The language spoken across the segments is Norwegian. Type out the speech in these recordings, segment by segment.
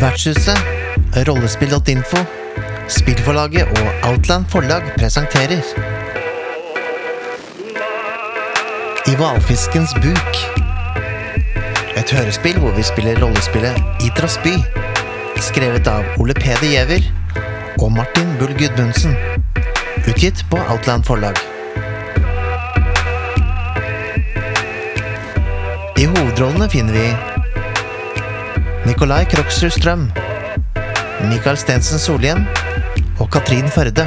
Vertshuset, rollespill.info, spillforlaget og Outland forlag presenterer I hvalfiskens buk. Et hørespill hvor vi spiller rollespillet Idras by. Skrevet av Ole Peder Giæver og Martin Bull Gudmundsen. Utgitt på Outland forlag. I hovedrollene finner vi Nikolai Kroksrud Strøm, Mikael Stensen Solhjem og Katrin Førde.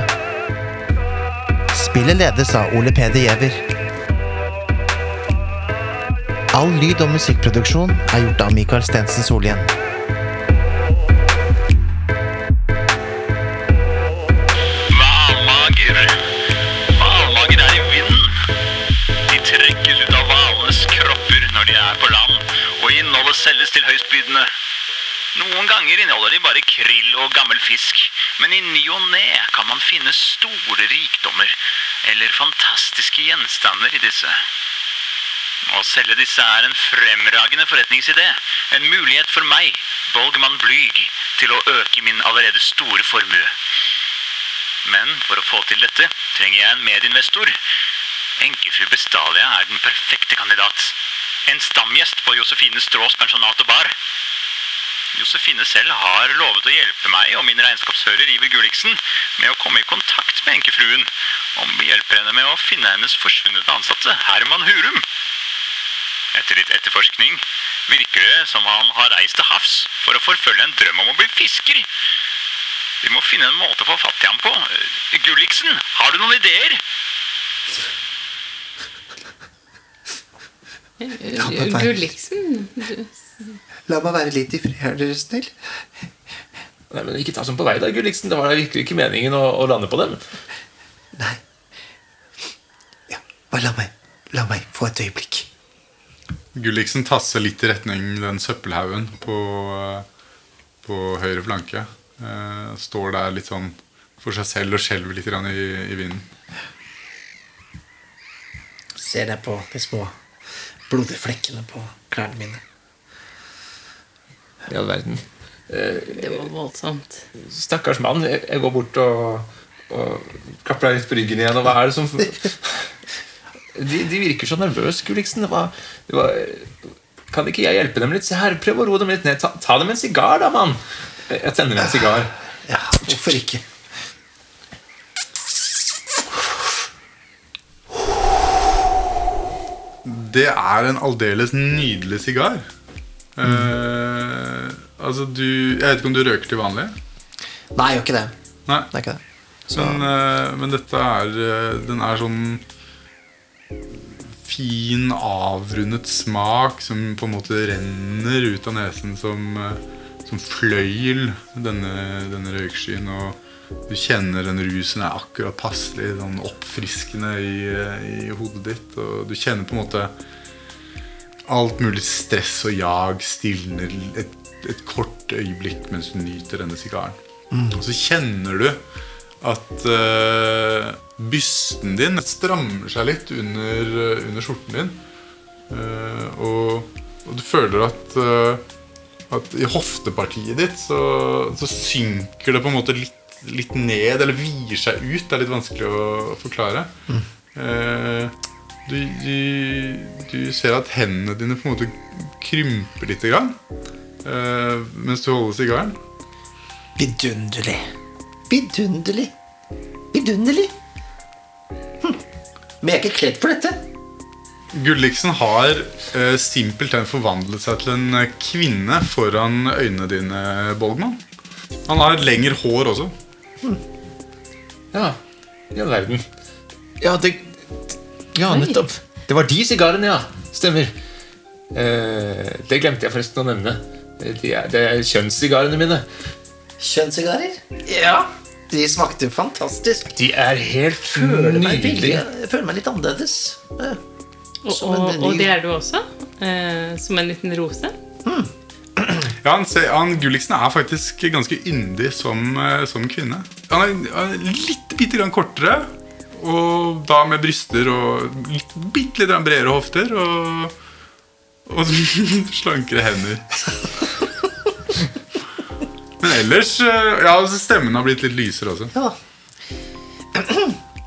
Spillet ledes av Ole Peder Giæver. All lyd- og musikkproduksjon er gjort av Mikael Stensen Solhjem. Krill og gammel fisk, men i ny og ne kan man finne store rikdommer eller fantastiske gjenstander i disse. Å selge disse er en fremragende forretningsidé. En mulighet for meg, Bolgmann Blyg, til å øke min allerede store formue. Men for å få til dette trenger jeg en medinvestor. Enkefru Bestalia er den perfekte kandidat. En stamgjest på Josefine Strås pensjonat og bar. Josefine selv har lovet å hjelpe meg og min regnskapsfører Iver Gulliksen med å komme i kontakt med enkefruen, om vi hjelper henne med å finne hennes forsvunne ansatte, Herman Hurum. Etter litt etterforskning virker det som han har reist til havs for å forfølge en drøm om å bli fisker. Vi må finne en måte å få fatt i ham på. Gulliksen, har du noen ideer? Gulliksen? La meg være litt i fred, er dere snill? Nei, men Ikke ta sånn på vei, da, Gulliksen. Det var da virkelig ikke meningen å, å lande på dem. Nei. Ja, bare la meg, la meg få et øyeblikk. Gulliksen tasser litt i retning den søppelhaugen på, på høyre flanke. Eh, står der litt sånn for seg selv og skjelver litt i, i vinden. Ser jeg på de små blodige flekkene på klærne mine. I all verden. Det var voldsomt. Stakkars mann. Jeg, går bort og, og klapper deg litt på ryggen igjen. Og hva er det som De, de virker så nervøse, Gulliksen. Det var, det var, kan ikke jeg hjelpe dem litt? Se her, Prøv å roe dem litt ned. Ta, ta dem en sigar, da, mann. Jeg tenner en sigar. Ja, hvorfor ikke? Det er en aldeles nydelig sigar. Eh, altså, du Jeg vet ikke om du røker til vanlig? Nei, jeg gjør ikke det. Nei. Det ikke det. Men, uh, men dette er eh, Den er sånn fin, avrundet smak som på en måte renner ut av nesen som, eh, som fløyel, denne, denne røykskyen. Og du kjenner den rusen er akkurat passelig sånn oppfriskende i, eh, i hodet ditt. Og du kjenner på en måte alt mulig stress og jag stilner et, et kort øyeblikk mens du nyter denne sigaren. Og så kjenner du at uh, bysten din strammer seg litt under, eh, under skjorten din. Uh, og, og du føler at, uh, at i hoftepartiet ditt så, så synker det på en måte litt, litt ned, eller vier seg ut. Det er litt vanskelig å forklare. Eh, du, du, du ser at hendene dine på en måte krymper litt grann, uh, mens du holder sigaren. Vidunderlig. Vidunderlig. Vidunderlig. Hm. Men jeg er ikke kledd for dette. Gulliksen har uh, simpelthen forvandlet seg til en eh, kvinne foran øynene dine, Bolgmann. Han har lengre hår også. Ja, i all verden. Ja, det Ja, nettopp. Det var de sigarene, ja. Stemmer. Eh, det glemte jeg forresten å nevne. Det er, det er kjønnssigarene mine. Kjønnssigarer? Ja. De smakte fantastisk. De er helt Føler meg, veldig, nydelige. jeg føler meg litt annerledes. Eh, Og, og, ny- og det er du også? Eh, som en liten rose? Ja, han, han Gulliksen er faktisk ganske yndig som, eh, som kvinne. Han er, han er litt bitte grann kortere, og da med bryster og litt, bitte litt bredere hofter. Og, og slankere hender. Men ellers eh, Ja, altså, stemmen har blitt litt lysere også. Ja.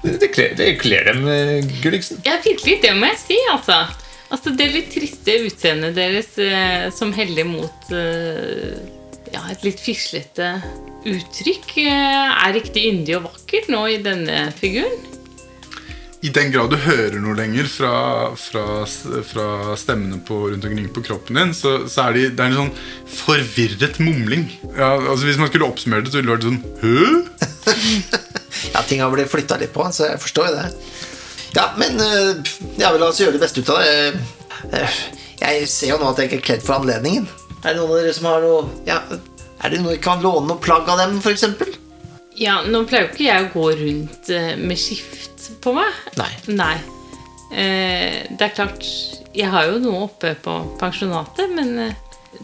Det kler, dem, eh, Gulliksen. Ja, virkelig, det må jeg si, altså. Altså, Det litt triste utseendet deres eh, som heller mot eh, ja, et litt fislete uttrykk, eh, er riktig yndig og vakkert nå i denne figuren. I den grad du hører noe lenger fra, fra, fra stemmene på, rundt omkring på kroppen din, så, så er de, det er en sånn forvirret mumling. Ja, altså Hvis man skulle oppsummere det, så ville det vært sånn Hø? ja, ting har blitt flytta litt på, så jeg forstår jo det. Ja, men eh, ja, la oss gjøre det beste ut av det. Eh, Jeg ser jo nå at jeg ikke er kledd for anledningen. Er det noen av dere som har noe ja, Er det noe jeg kan låne noe plagg av dem, f.eks.? Ja, nå pleier jo ikke jeg å gå rundt eh, med skift på meg. Nei. Nei. Eh, det er klart, jeg har jo noe oppe på pensjonatet, men eh,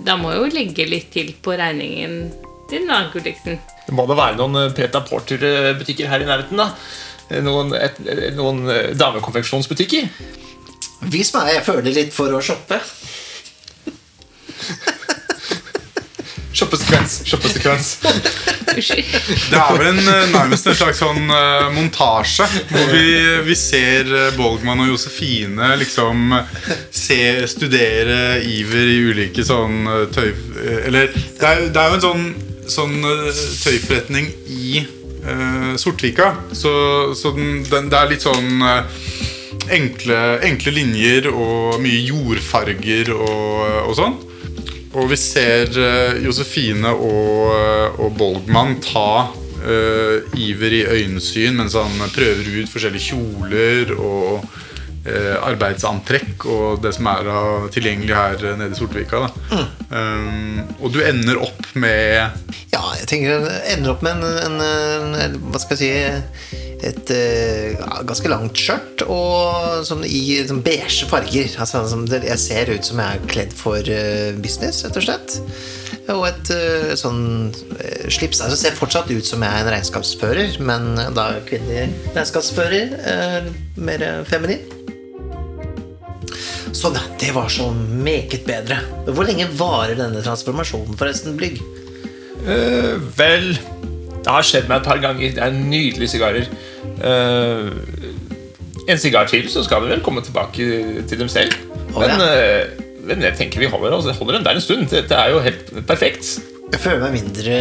da må jeg jo legge litt til på regningen din, da, Gulliksen. Det må da være noen Preta Porter-butikker her i nærheten. da Noen, et, noen damekonfeksjonsbutikker. Vis meg, jeg føler litt for å shoppe. Shoppesekvens. Shoppesekvens. Det er vel en, eh, nærmest en slags sånn uh, montasje hvor vi, vi ser eh, Bolgman og Josefine liksom se, studere Iver i ulike sånn tøy... Eller det er, det er jo en sånn, sånn tøyforretning i uh, Sortvika. Så, så den, den, det er litt sånn uh, enkle, enkle linjer og mye jordfarger og, og sånn. Og vi ser eh, Josefine og, eh, og Bolgman ta uh, Iver i øyensyn mens han prøver ut forskjellige kjoler og uh, arbeidsantrekk og det som er uh, tilgjengelig her nede i Sortvika. Da. Um, og du ender opp med Ja, jeg tenker jeg ender opp med en, en, en Hva skal jeg si Et ja, ganske langt skjørt og sånn i sånn beige farger. Altså, som det, jeg ser ut som jeg er kledd for uh, business, rett og slett. Og et uh, sånn slips. Altså, ser fortsatt ut som jeg er en regnskapsfører, men da kvinnelig regnskapsfører. mer feminin. Sånn, ja. Det var så meget bedre. Hvor lenge varer denne transformasjonen, forresten, Blygg? Vel Det har skjedd meg et par ganger. Det er nydelige sigarer. Eh, en sigar til, så skal vi vel komme tilbake til dem selv. Oh, men, ja. eh, men jeg tenker vi holder, altså, holder dem der en stund. Dette er jo helt perfekt. Jeg føler meg mindre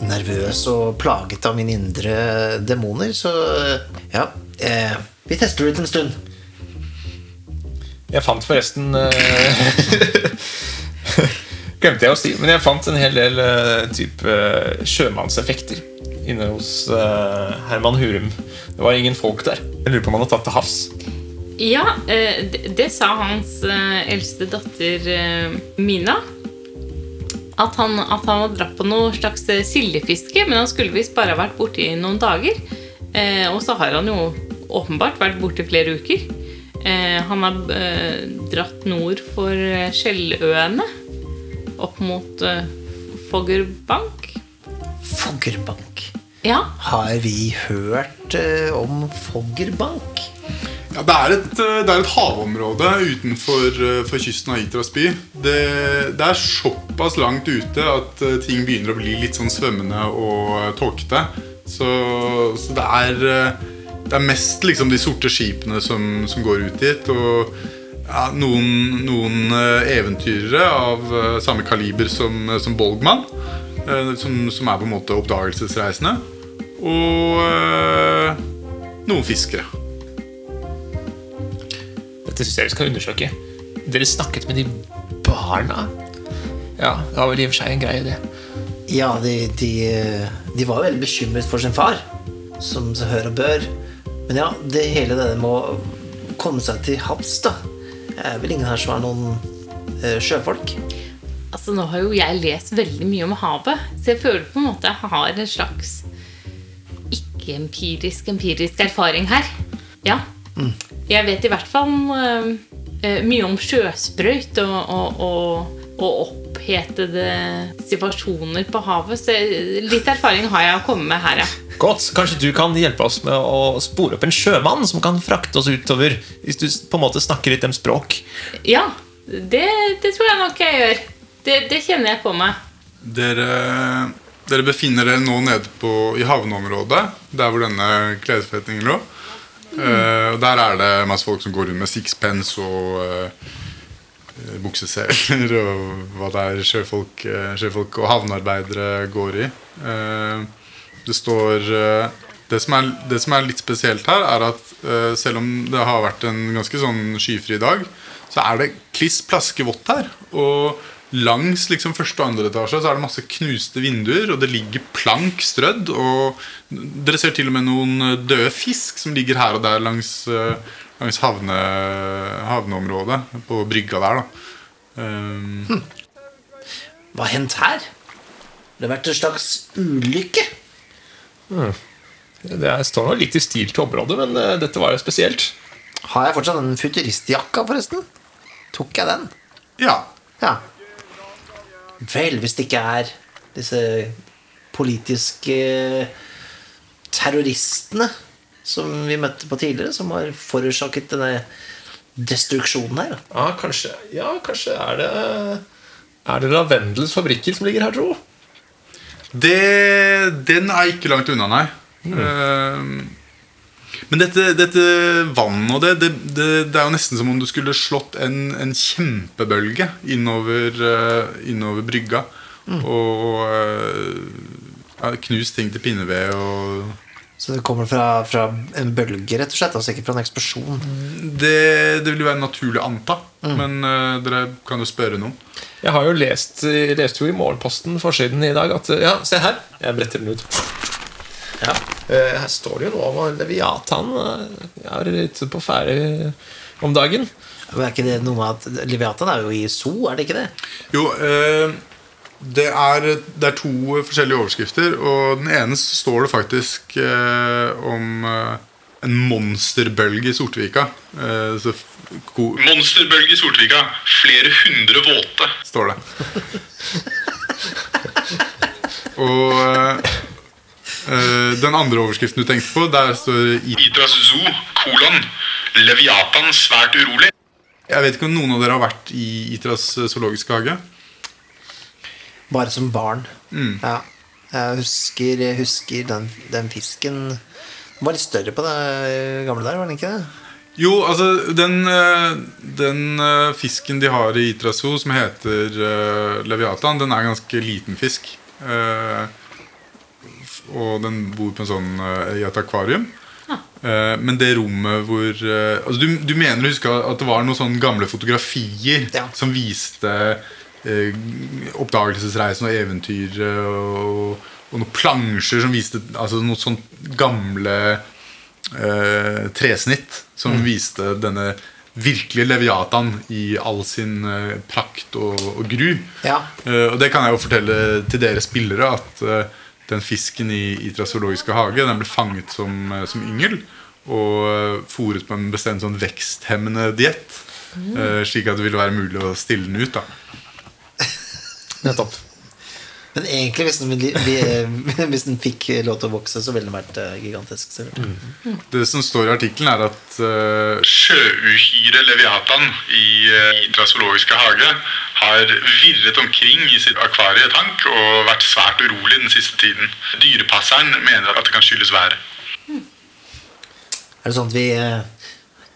nervøs og plaget av mine indre demoner, så ja. Eh, vi tester det ut en stund. Jeg fant forresten eh, Glemte jeg å si, men jeg fant en hel del eh, type eh, sjømannseffekter inne hos uh, Herman Hurum. Det var ingen folk der. Jeg lurer på om han har tatt til havs. Ja, uh, det, det sa hans uh, eldste datter Mina. At han, at han hadde dratt på noe slags sildefiske, men han skulle visst bare ha vært borte i noen dager. Eh, og så har han jo åpenbart vært borte i flere uker. Eh, han har eh, dratt nord for Skjelløene, opp mot eh, Foggerbank. Foggerbank. Ja, Har vi hørt uh, om Foggerbank? Ja, det, er et, eh, det er et havområde utenfor uh, for kysten av Itras by. Det, det er såpass langt ute at uh, ting begynner å bli litt sånn svømmende og tåkete. Så, så det er Det er mest liksom de sorte skipene som, som går ut dit. Og ja, noen, noen eventyrere av samme kaliber som, som Bolgman. Eh, Som, som er på en måte oppdagelsesreisende. Og eh, noen fiskere. Dette syns jeg vi skal undersøke. Dere snakket med de barna? Ja, det var vel i og for seg en greie, det. Ja, de, de, de var veldig bekymret for sin far, som så hør og bør. Men ja, det hele denne med å komme seg til havs, da. Det er vel ingen her som er noen eh, sjøfolk? Altså, nå har jo jeg lest veldig mye om havet, så jeg føler på en måte jeg har en slags ikke-empirisk empirisk erfaring her. Ja. Jeg vet i hvert fall eh, mye om sjøsprøyt og, og, og, og opphetede situasjoner på havet, så litt erfaring har jeg å komme med her, ja. Godt, Kanskje du kan hjelpe oss med å spore opp en sjømann som kan frakte oss utover, hvis du på en måte snakker litt dem språk. Ja, det, det tror jeg nok jeg gjør. Det, det kjenner jeg på meg. Dere, dere befinner dere nå nede på, i havneområdet, der hvor denne klesforretningen lå. Eh, og der er det masse folk som går rundt med sixpence og uh, bukseseler og hva det er sjøfolk, eh, sjøfolk og havnearbeidere går i. Uh, det står det, som er, det som er litt spesielt her, er at selv om det har vært en ganske sånn skyfri dag, så er det kliss plaskevått her. Og langs liksom første og andre etasje så er det masse knuste vinduer, og det ligger plank strødd. Og dere ser til og med noen døde fisk som ligger her og der langs, eh, langs havne, havneområdet. På brygga der, da. Um, Hva har hendt her? Det har vært en slags ulykke. Det er- står nå litt i stil til området, men eh, dette var jo spesielt. Har jeg fortsatt den futuristjakka, forresten? Tok jeg den? ja. Ja. Vel, hvis det ikke er disse politiske terroristene som vi møtte på tidligere, som har forårsaket denne destruksjonen her. Ja, kanskje, ja, kanskje er det Er det Lavendels fabrikker som ligger her, tro? Det, den er ikke langt unna, nei. Ehm, men dette, dette vannet og det, det, det, det er jo nesten som om du skulle slått en, en kjempebølge innover, eh, innover brygga. Og eh, ja, knust ting til pinneved og Så det kommer fra, fra en bølge, rett og slett, altså ikke fra en eksplosjon. Det, det vil jo være naturlig å anta, men uh, dere kan jo spørre noen. Jeg har jo lest jeg leste jo i Morgenposten forsiden i dag at Ja, se her. Jeg bretter den ut. Ja, eh, Her står det jo noe om at Leviatan eh, er ute på ferde om dagen. Men er ikke det noe med at Leviathan er jo i zoo, er det ikke det? Jo, eh, det, er, det er to forskjellige overskrifter, og den ene står det faktisk om en monsterbølge i Sortvika. Eh, så ko- Monsterbølge i Sortvika. Flere hundre våte. står det. Og den andre overskriften du tenkte på, der står Idras Zoo, kolon. Leviatan svært urolig. Jeg vet ikke om noen av dere har vært i Itras zoologiske hage? Bare som barn. Ja. Jeg husker, jeg husker den, den fisken Den var litt større på det gamle der, var den ikke det? Jo, altså den, eh, den eh, fisken de har i Itra Zoo, som heter uh, Leviatan, den er en ganske liten fisk. Eh, f- og den bor på en sånn, eh, i et akvarium. Eh, men det rommet hvor eh, altså du, du mener å huske at det var noen sånne gamle fotografier Ja. som viste eh, oppdagelsesreisen og eventyr og, og noen plansjer som viste altså noen sånne gamle eh, tresnitt som viste denne virkelige Leviatan i all sin uh, prakt og, og gru. Ja. Uh, og det kan jeg jo fortelle til dere spillere at eh, den fisken i Itra zoologiske hage Den ble fanget som, eh, som yngel og fòret på en bestemt sånn veksthemmende diett. Mm. slik at det ville være mulig å stille den ut. da Nettopp. Men egentlig, hvis den, vi- hvis den fikk lov til å vokse, så ville den vært eh, gigantisk. Mm. Det som står i artikkelen, er at uh, Sjøuhyre Leviatan i eh, Idra zoologiske hage har virret omkring i sitt akvarietank og vært svært urolig den siste tiden. Dyrepasseren mener at det kan skyldes været. Er det sånn at vi uh,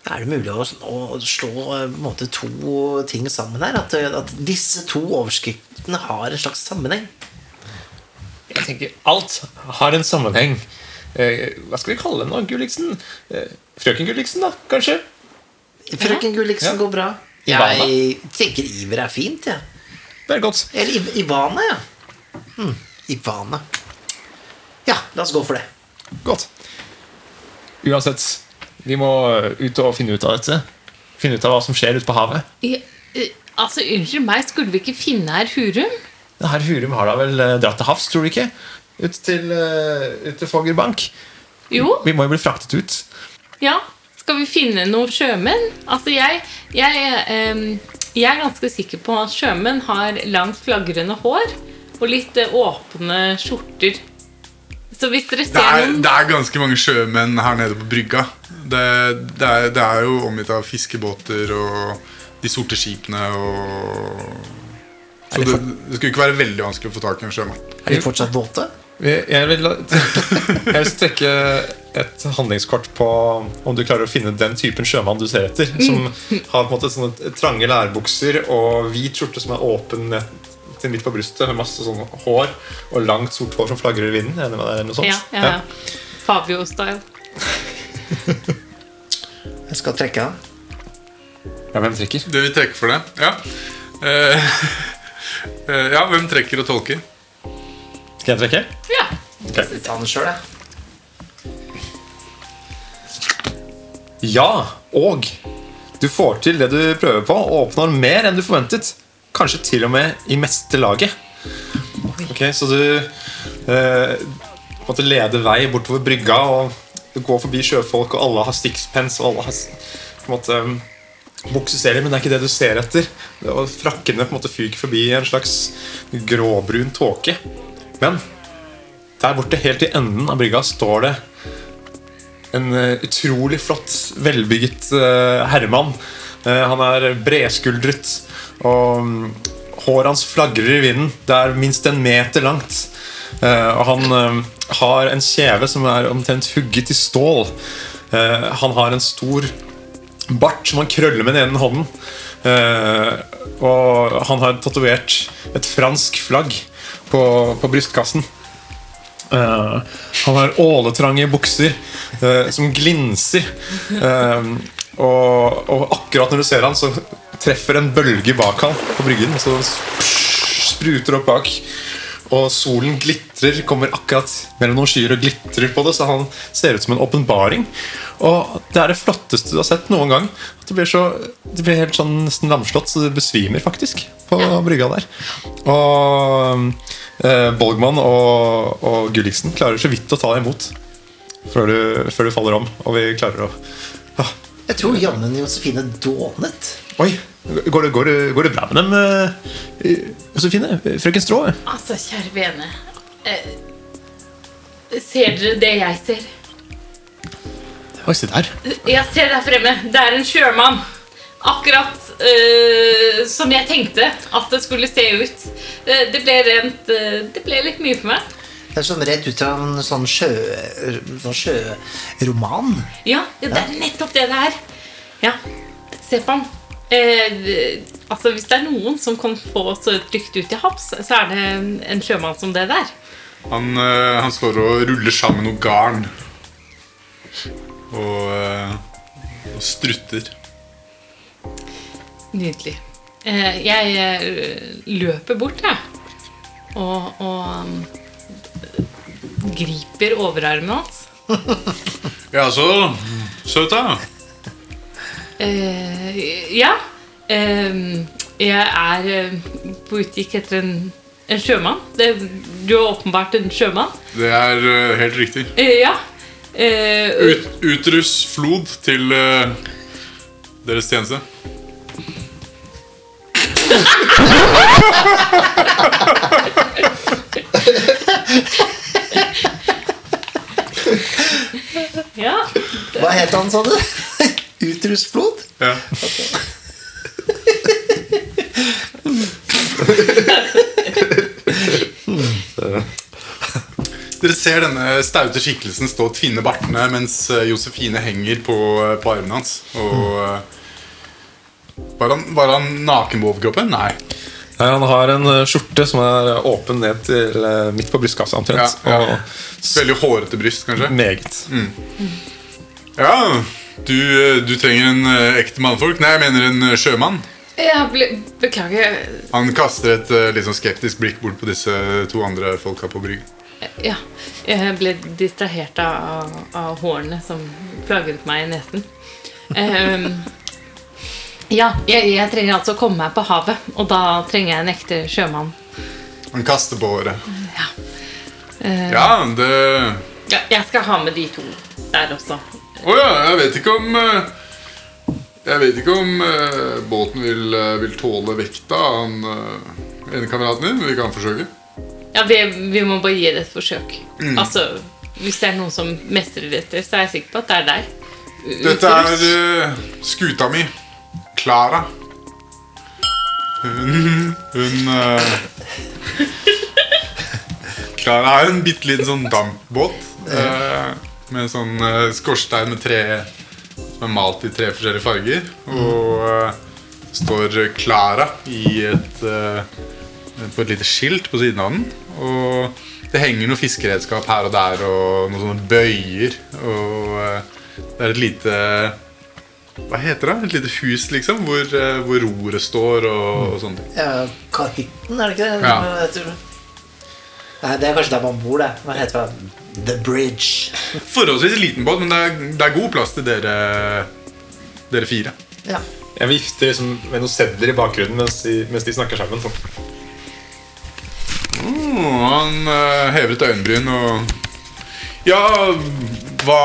Er det mulig å, å slå eh, på en måte to ting sammen her? At, eh, at disse to overskriftene har en slags sammenheng? Jeg tenker alt har en sammenheng. Eh, hva skal vi kalle den nå? Gulliksen? Eh, Frøken Gulliksen, da? Kanskje? Frøken Gulliksen Ja. går bra. Ivana. Jeg tenker Iver er fint, jeg. Ja. Det er godt. Eller Iv Ivana, ja. Hmm. Ivana. Ja, la oss gå for det. Godt. Uansett, vi må ut og finne ut av dette. Finne ut av hva som skjer ute på havet. Ja, eh, altså, Unnskyld meg, skulle vi ikke finne herr Hurum? Det Herr Hurum har da vel eh, dratt til havs, tror du ikke? Ut til, eh, ut til Foggerbank. Jo, Vi må jo bli fraktet ut. ja. Skal vi finne noen sjømenn? Altså, jeg, jeg, ehm, jeg er ganske sikker på at sjømenn har langt flagrende hår og litt eh, åpne skjorter. Så hvis dere det, ser er, noen det er ganske mange sjømenn her nede på brygga. Det, det, er, det er jo omgitt av fiskebåter og de sorte skipene og Så det, det skulle ikke være veldig vanskelig å få tak i en sjømann. Er de fortsatt våte? Jeg vil, jeg vil trekke et handlingskort på om du klarer å finne den typen sjømann du ser etter. Som har på en måte sånne trange lærbukser og hvit skjorte som er åpen til midt på brystet, med masse sånn hår og langt, sort hår som flagrer i vinden. Enig med deg, eller noe sånt? Ja, ja, ja. Fabio-style. Jeg skal trekke den. Ja, hvem trekker? Du vi trekker for det, ja. Eh, ja, hvem trekker og tolker? Skal jeg trekke? Ja. Ok. Ta den sjøl, jeg. Ja, og du får til det du prøver på, og oppnår mer enn du forventet. Kanskje til og med i meste laget. Ok, Så du eh, måtte lede vei bortover brygga, og du går forbi sjøfolk, og alle har sixpence, og alle har på en måte um, bukseseler, men det er ikke det du ser etter. Og frakkene på en måte fyker forbi en slags gråbrun tåke. Men der borte, helt i enden av brygga, står det en eh, utrolig flott, velbygget eh, herremann. Eh, han er bredskuldret, og mm, håret hans flagrer i vinden. Det er minst en meter langt. Og han har en kjeve som er omtrent hugget i stål. Han har en stor bart som han krøller med den ene hånden. Eh, og han har tatovert et fransk flagg på, på brystkassen. Eh, han har åletrange bukser eh, som glinser. Eh, og, og akkurat når du ser han, så treffer en bølge bak han på bryggen. Og så spruter opp bak. Og solen glitrer, kommer akkurat mellom noen skyer og glitrer på det. Så han ser ut som en åpenbaring. Og det er det flotteste du har sett noen gang. At det blir, så, det blir helt sånn nesten lamslått, så du besvimer faktisk på brygga der. Og eh, Bolgmann og, og Gulliksen klarer så vidt å ta deg imot før du, før du faller om. Og vi klarer å ah, Jeg tror jammen Josefine dånet. Oi! Går det, går, det, går det bra med dem, eh, Josefine? Frøken Strå? Altså, kjære vene. Eh, ser dere det jeg ser? Oi, se der. Jeg ser der fremme. Det er en sjømann. Akkurat uh, som jeg tenkte at det skulle se ut. Det ble rent uh, Det ble litt mye for meg. Det er sånn rett ut av en sånn sjø... Sånn sjøroman. Ja, det er nettopp det det er. Ja, se på han. Eh, altså, Hvis det er noen som kan få oss trygt ut til havs, så er det en sjømann som det der. Han, eh, han står og ruller sammen noe garn. Og, eh, og strutter. Nydelig. Eh, jeg eh, løper bort, jeg. Og, og um, griper overarmen hans. Ja, så Eh, ja. Uh, jeg er eh, på utkikk etter en, en sjømann. Det, du er åpenbart en sjømann. Det er uh, helt riktig. Ja. Eh, Ut, utruss flod til deres tjeneste. ja. Hva het han, sa du? Utrusflod? Ja. Dere ser denne staute skikkelsen stå og tvinne bartene mens eh, Josefine henger på, eh, på armen hans. Og eh, var, han, var han naken på overkroppen? Nei. Nei, Han har en skjorte som er åpen ned til midt på brystkassa omtrent. Ja, ja. Veldig hårete bryst, kanskje? meget. Ja, du, eh, du trenger en eh, ekte mannfolk? Nei, jeg mener en eh, sjømann. Ja, beklager. Han kaster et litt sånn skeptisk blikk bort på disse to andre folka på bryggen. Ja, jeg ble distrahert av, av hårene som plaget meg i nesen. Um, ja, jeg, jeg trenger altså å komme meg på havet, og da trenger jeg en ekte sjømann. Han kaster på håret. Eh, Ja, det ja, jeg skal ha med de to der også. Å ja, jeg vet ikke om eh, Jeg vet ikke om eh, båten vil, eh, vil tåle vekta av han eh, ene kameraten din. men Vi kan forsøke. Ja, vi, vi må bare gi det et forsøk. Altså, Hvis det er noen som mestrer dette, så er jeg sikker på at det er deg. Dette er eh, skuta mi. Klara. Hun, hun Klara uh, er en bitte liten sånn dampbåt eh, med sånn uh, skorstein med tre som er malt i tre forskjellige farger. Og uh, står Klara uh, eh, på et lite skilt på siden av den. Og det henger noe fiskeredskap her og der og noen sånne bøyer. Og det er et lite Hva heter det? Et lite hus, liksom, hvor, hvor roret står og, og sånne ting. Ja, Kahytten, er det ikke det? Ja. Hva heter det? Nei, det er kanskje der man bor, det. Hva heter det? The Bridge. Forholdsvis liten båt, men det er, det er god plass til dere, dere fire. Ja. Jeg vifter liksom med noen sedler i bakgrunnen mens de, mens de snakker sammen. Mm, han uh, hever et øyenbryn og Ja, hva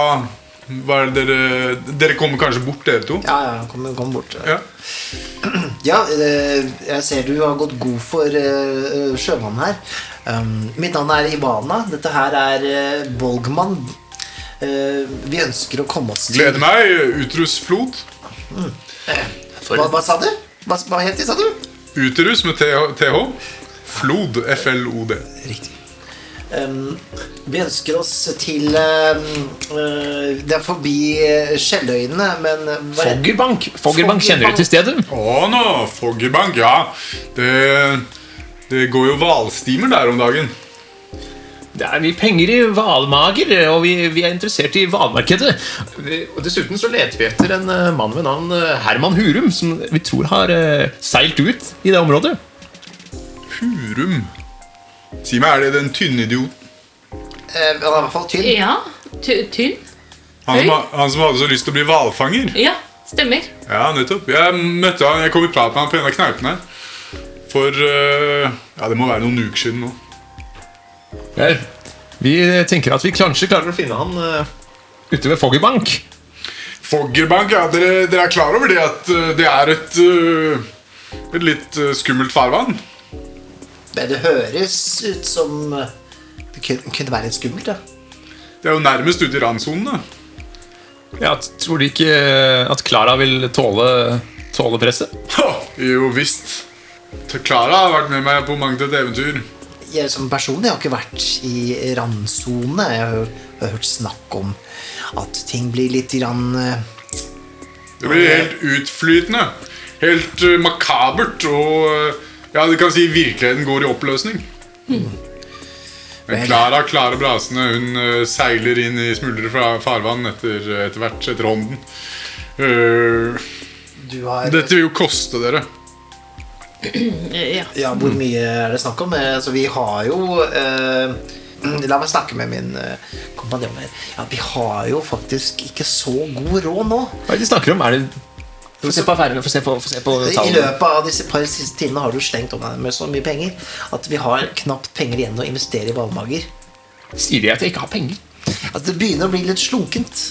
hva er det dere Dere kommer kanskje bort, dere to? Ja, ja, kom, kom bort. Ja. Ja, eh, jeg ser du har gått god for uh, sjømannen her. Um, mitt navn er Ivana. Dette her er uh, Bolgmann. Uh, vi ønsker å komme oss til Gleder meg. Utrus Flod. Hva, hva sa du? Hva, hva het de, sa du? Uterus med TH. TH. Flod. FLOD. Riktig. Um, vi ønsker oss til um, eh, Det er forbi uh, Skjelløyene, men uh, Foggerbank. Foggerbank, kjenner du til stedet? Å nå, Foggerbank, ja. Det, det går jo hvalstimer der om dagen. Det er mye penger i hvalmager, og vi, vi er interessert i hvalmarkedet. Og Dessuten så leter vi etter en eh, mann ved navn eh, Herman Hurum, som vi tror har eh, seilt ut i det området. Hurum. Si meg, er det den tynne idioten? Eh, Han er i hvert fall tynn. Ja, ty- tynn. Han, som, han som hadde så lyst til å bli hvalfanger? Ja, stemmer. Ja, nettopp. Jeg møtte han, jeg kom i prat med han på en av her. For øh, Ja, det må være noen uker siden nå. Vel, vi tenker at vi kanskje klarer å finne han uh, ute ved Foggerbank. Foggerbank, ja, dere, dere er klar over det at uh, det er et uh, Et litt skummelt farvann? Det, det høres ut som det kunne, være litt skummelt. Ja. Det er jo nærmest ute i randsonen. da. Ja, tror du ikke eh, at Klara vil tåle, tåle presset? Ha, jo visst. Klara har vært med meg på mangt et eventyr. Jeg som person jeg har ikke vært i randsone. Jeg har, jeg har hørt snakk om at ting blir litt grann uh, Det blir helt utflytende. Helt uh, makabert. Og uh, ja, du kan si virkeligheten går i oppløsning. Men Klara klarer Brasene hun uh, seiler inn i smuldre fra farvann etter, etter hvert, etter hånden. Du har dette vil jo koste dere. Ja. Ja, hvor mye er det snakk om? Eh, Så vi har jo eh, La meg snakke med min eh, kompanjong her. Ja, vi har jo faktisk ikke så god råd nå. Hva er det de snakker om? Er det... Få se på affærene, få se på, få se på I løpet av disse par siste timene har du slengt om deg med så mye penger at vi har knapt penger igjen å investere i ballmager. Sier de at jeg ikke har penger? Altså, det begynner å bli litt slunkent.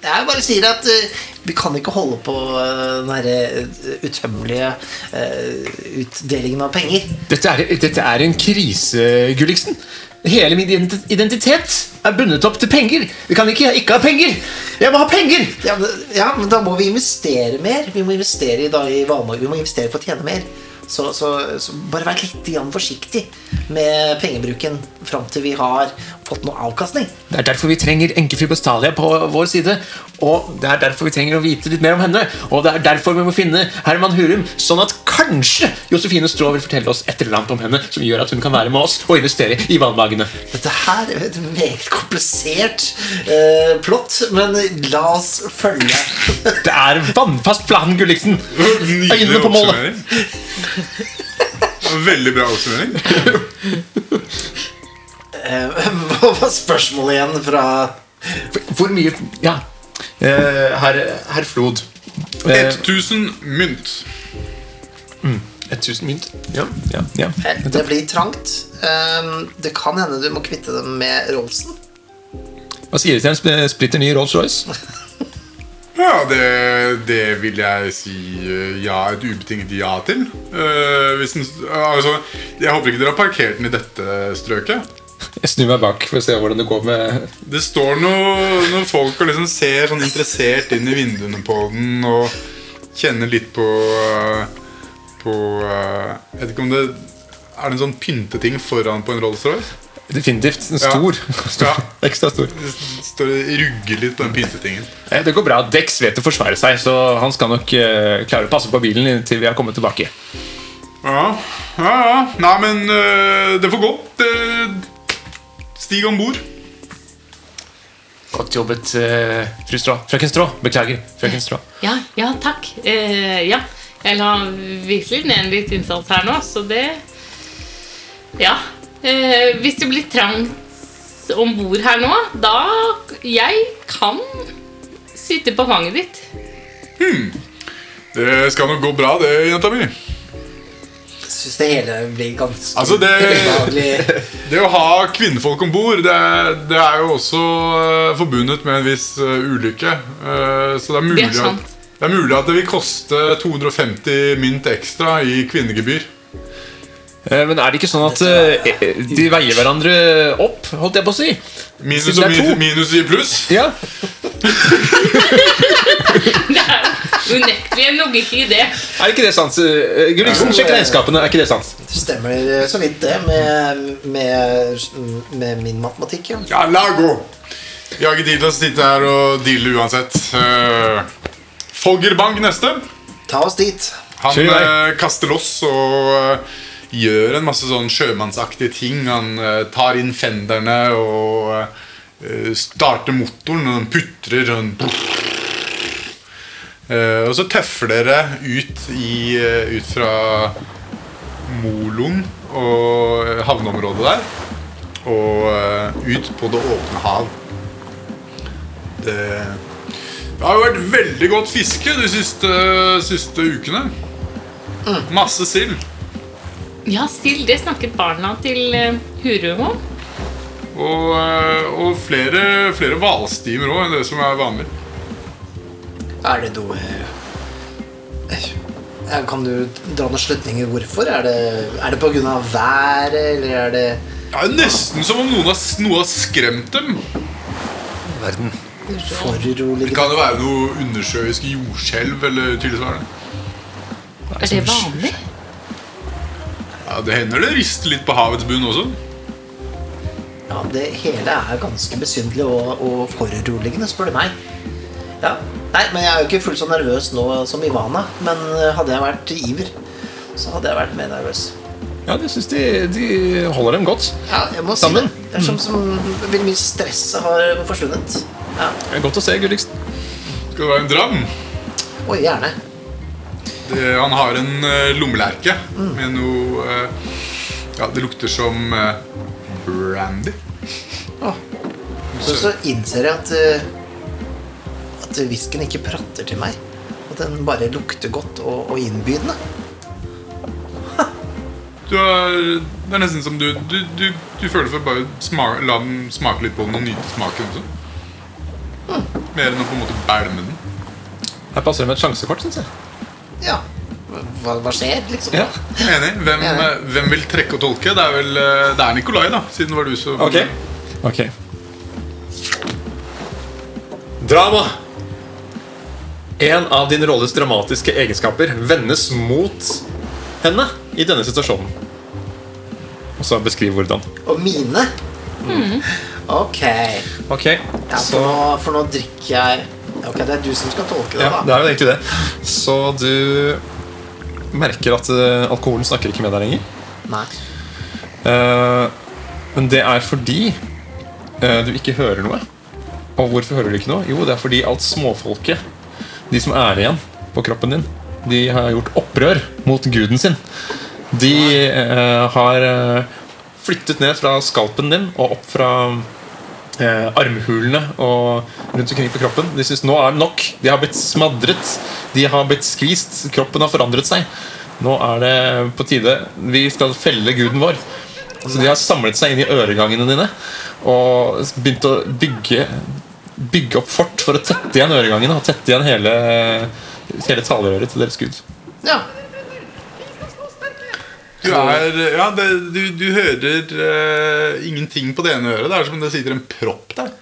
Jeg bare sier at uh, vi kan ikke holde på uh, den eh, utømmelige uh, utdelingen av penger. Dette er, dette er en krise, Gulliksen. Hele min identitet er bundet opp til penger. Vi kan ikke ikke ha penger. Jeg må ha penger! Ja men, ja, men da må vi investere mer. Vi må investere i, da, i Valmorg. Vi må investere for å tjene mer. Så, så, så bare vær litt forsiktig med pengebruken fram til vi har fått noe avkastning. Det er derfor vi trenger enkefru Bestalia på vår side. Og det er derfor vi trenger å vite litt mer om henne. Og det er derfor vi må finne Herman Hurum, sånn at kanskje Josefine Strå vil fortelle oss et eller annet om henne som gjør at hun kan være med oss og investere i vannbagene. Dette her er et meget komplisert eh, plott, men la oss følge. Det er vannfast plan, Gulliksen! Øynene på målet. Veldig bra oppsummering. Eh, Hva var spørsmålet igjen fra Hvor mye Ja. Eh, herr her Flod. Eh, 1000 mynt. 1000 mynt. Ja, ja, ja. Det blir trangt. Eh, det kan hende du må kvitte dem med Rollsen. Hva sier du til en splitter ny Rolls-Royce? Ja, det, det vil jeg si eh, ja, et ubetinget ja til. Uh, hvis den, altså, jeg håper ikke dere har parkert den i dette strøket. Jeg snur meg bak for å se hvordan det går med Det står noe, noen folk og liksom ser sånn interessert inn i vinduene på den og kjenner litt på, på eh, Jeg vet ikke om det Er det en sånn pynteting foran på en Rolls-Royce? Definitivt. En Ja. stor. stor. Ja. Ekstra stor. Det står og rugger litt på den pyntetingen. Det går bra. Dex vet å forsvare seg, så han skal nok eh, klare å passe på bilen til vi har kommet tilbake. Ja, ja, ja. Nei, men eh, det får gå. Det, stig om bord. Godt jobbet, eh, fru Strå. Frøken Strå. Beklager. Frøken Strå. Ja, ja, takk. Eh, ja. Jeg la virkelig ned litt innsats her nå, så det Ja. Eh, hvis det blir trangt om bord her nå, da Jeg kan sitte på fanget ditt. Hmm. Det skal nok gå bra, det, jenta mi. Jeg syns det hele blir ganske Altså, det- Det å ha kvinnfolk om bord, det, det er jo også eh, forbundet med en viss eh, ulykke. Eh, så det er, mulig Det er. At, det er mulig at det vil koste 250 mynt ekstra i kvinnegebyr. Eh, Men er det ikke sånn at eh, de veier hverandre opp, holdt jeg på å si? Minus og det min, to. minus i pluss. Ja. Det er unektelig en logikk i det. Er ikke det sant? Eh, Gulliksen, sjekk regnskapene. Er ikke det sant? Det stemmer så vidt, det, med, med, med min matematikk. Ja. Ja, la gå! Vi har ikke tid til å sitte her og deale uansett. Uh, Foggerbang neste. Ta oss dit. Han eh, kaster loss og eh, gjør en masse sånn sjømannsaktige ting. Han eh, tar inn fenderne og eh, starter motoren, og den putrer og den Eh, Og så tøffer dere ut, i, ut fra moloen og havneområdet der. Og ut på det åpne hav. Det, det har jo vært veldig godt fiske de siste, siste ukene. Masse sild. Ja, sild. Det snakket barna til eh, Hurum om. Og, eh, og flere, flere hvalstimer òg enn det som er vanlig. Er det noe eh, Kan du dra noen slutninger hvorfor? Er det, er det pga. været, eller er det Det er nesten som om noen har, noe har skremt dem. Verden. Det foruroligende? kan jo være noe undersjøisk jordskjelv eller tilsvarende. Er det vanlig? Ja, Det hender det rister litt på havets bunn også. Ja, det hele er ganske besynderlig og, og foruroligende, spør du meg. Ja. Nei, men jeg er jo ikke fullt så nervøs nå som Ivana. Men eh, hadde jeg vært Iver, så hadde jeg vært mer nervøs. Ja, det syns de, de holder dem godt. Ja, jeg må Sammen? si det. Det er som, som veldig mye stresset har forsvunnet. Ja. Det er Godt å se, Gulliksen. Skal det være en dram? Oi, gjerne. Det, han har en lommelerke lommelerke med noe eh, Ja, det lukter som brandy. brandy. Så, så innser jeg at At whiskyen ikke prater til meg. At den bare lukter godt og, og innbydende. Du er, det er nesten som du Du, du, du føler for bare smak, la den smake litt på den og nyte smaken også. Mer enn å på en måte bælme den. Her passer det med et sjansekort, syns jeg. Ja. Hva, hva skjer, liksom? Ja. Enig. Hvem, Enig. hvem vil trekke og tolke? Det er vel eh, Det er Nikolai, da. Siden det var du som Ok. Ok. Drama. En av din rolles dramatiske egenskaper vendes mot henne i denne situasjonen. Og så beskriv hvordan. Og mine? Ok. Ok, Ja, så for, nå, for nå drikker jeg Ok, det er du som skal tolke det, ja, da. Det er jo egentlig det. Så du merker at eh, alkoholen snakker ikke med deg lenger. Nei. Uh, men det er fordi uh, du ikke hører noe. Og hvorfor hører du ikke noe? Jo, det er fordi alt småfolket, de som er igjen på kroppen din, de har gjort opprør mot guden sin. De har flyttet ned fra skalpen din og opp fra eh, armhulene og rundt omkring på kroppen. De synes nå er det nok. De har blitt smadret. De har blitt skvist. Kroppen har forandret seg. Nå er det på tide. Vi skal felle guden vår. Så de har samlet seg inn i øregangene dine og begynt å bygge Bygge opp fort for å tette igjen øregangene og tette igjen hele, hele talerøret til deres gud. Ja. Du er Ja, det, du, du hører uh, ingenting på det ene øret. Det er som om det sitter en propp der.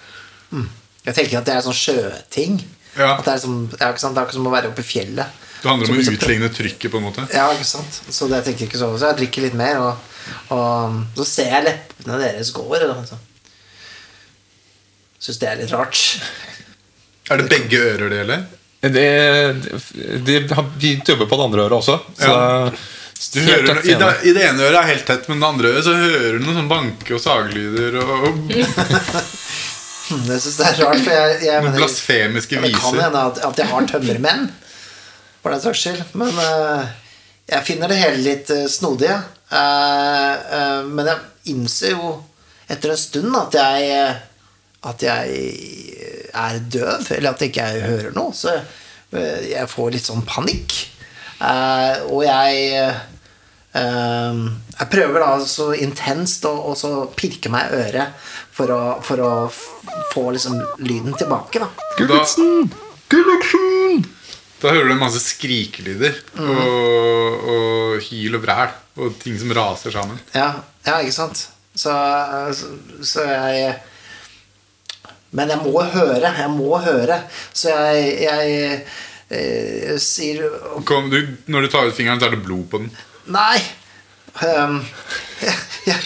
Jeg tenker at det er sånn sjøting. Ja. At det er, som, ja, ikke sant? det er ikke som å være oppe i fjellet. Det handler om å utligne trykket, på en måte. Ja, ikke sant? Så det tenker jeg ikke så. Så jeg drikker litt mer, og, og så ser jeg leppene deres går. Altså. Syns det er litt rart. Er det begge ører det gjelder? Det, de har begynt å jobbe på det andre øret også. Så Du hører, noe, i, det. I det ene øret er helt tett, men det andre øret så hører du noen sånn banke- og saglyder og Jeg syns jeg er rart, for jeg, jeg noen mener blasfemiske Det kan viser. hende at, at jeg har tømmermenn, for den saks skyld. Men uh, jeg finner det hele litt uh, snodig. ja. Uh, eh, men jeg innser jo etter en stund at jeg At jeg er døv, eller at jeg ikke hører noe. Så jeg får litt sånn panikk. Uh, og jeg jeg prøver da så intenst å så pirke meg i øret for å, for å få liksom lyden tilbake. da Gulliksen! da hører du en masse skrikelyder og, og hyl og bræl og ting som raser sammen. Ja, ja ikke sant? Så, så, så jeg Men jeg må høre. Jeg må høre. Så jeg, jeg, jeg sier Kom, du, når du tar ut fingeren, så er det blod på den. Nei! Um, jeg, jeg,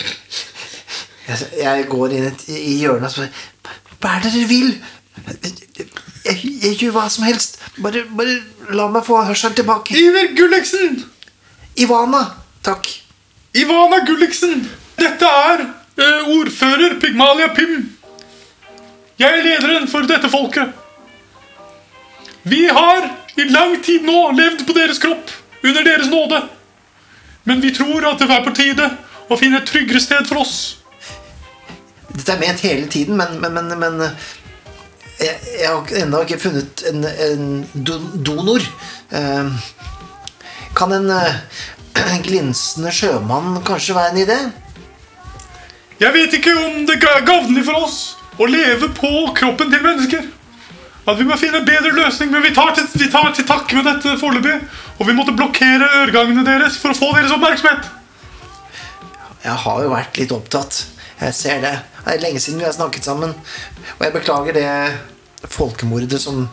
jeg, jeg går inn i, i hjørnet og spør Hva er det dere vil? Jeg, jeg gjør hva som helst. Bare, bare la meg få hørselen tilbake. Iver Gulliksen! Ivana! Takk. Ivana Gulliksen! Dette er uh, ordfører Pygmalia Pym. Jeg er lederen for dette folket. Vi har i lang tid nå levd på deres kropp, under deres nåde. Men vi tror at det er på tide å finne et tryggere sted for oss. Dette er ment hele tiden, men, men, men, men jeg, jeg har ennå ikke funnet en, en donor. Ehm, kan en eh, glinsende sjømann kanskje være en idé? Jeg vet ikke om det er gavnlig for oss å leve på kroppen til mennesker. At vi må finne en bedre løsning, men vi tar til, vi tar til takke med dette foreløpig. Og vi måtte blokkere øregangene deres for å få deres oppmerksomhet. Jeg har jo vært litt opptatt. Jeg ser det. Det er lenge siden vi har snakket sammen. Og jeg beklager det folkemordet som,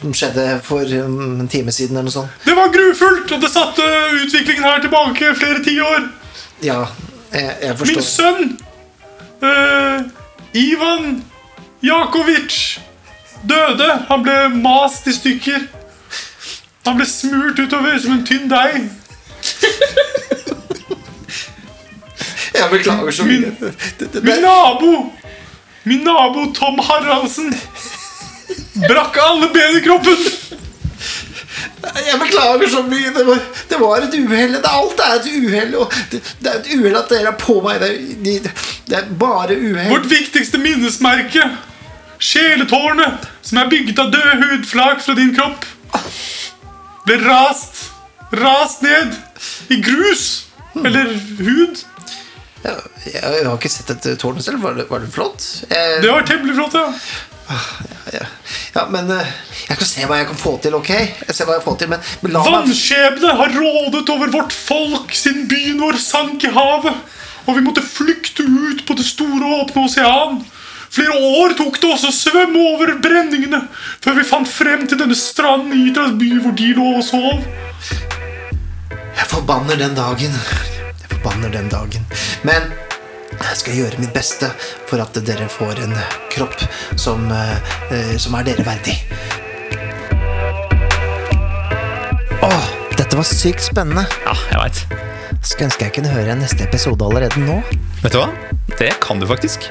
som skjedde for um, en time siden eller noe sånt. Det var grufullt, og det satte utviklingen her tilbake flere tiår. Ja, jeg, jeg Min sønn, uh, Ivan Jakovic, døde. Han ble mast i stykker. Han ble smurt utover som en tynn deig. Jeg beklager så mye. Min nabo, min nabo Tom Haraldsen, brakk alle ben i kroppen. Jeg beklager så mye. Det var, det var et uhell. Alt er et uhell. Det, det er et uhell at dere er på meg. Det, det er bare uhell. Vårt viktigste minnesmerke, sjeletårnet, som er bygget av døde hudflak fra din kropp, ble rast, rast ned i grus, eller hud. Jeg, jeg har ikke sett dette tårnet selv. Var det, var det flott? Jeg, Det var temmelig flott, ja. ja, ja, men eh, jeg kan se hva jeg kan få til, ok? Jeg ser hva jeg får til, men, men la Vannskjebne har rådet over vårt folk siden byen vår sank i havet, og vi måtte flykte ut på det store åpne osean. Flere år tok det oss å svømme over brenningene før vi fant frem til denne stranden i Idras by hvor de lå og sov. Jeg forbanner den dagen. Jeg forbanner den dagen. Men jeg skal gjøre mitt beste for at dere får en kropp som, eh, som er dere verdig. Åh, dette var sykt spennende. Ja, jeg vet. Skulle ønske jeg kunne høre neste episode allerede nå. Vet du hva? Det kan du faktisk.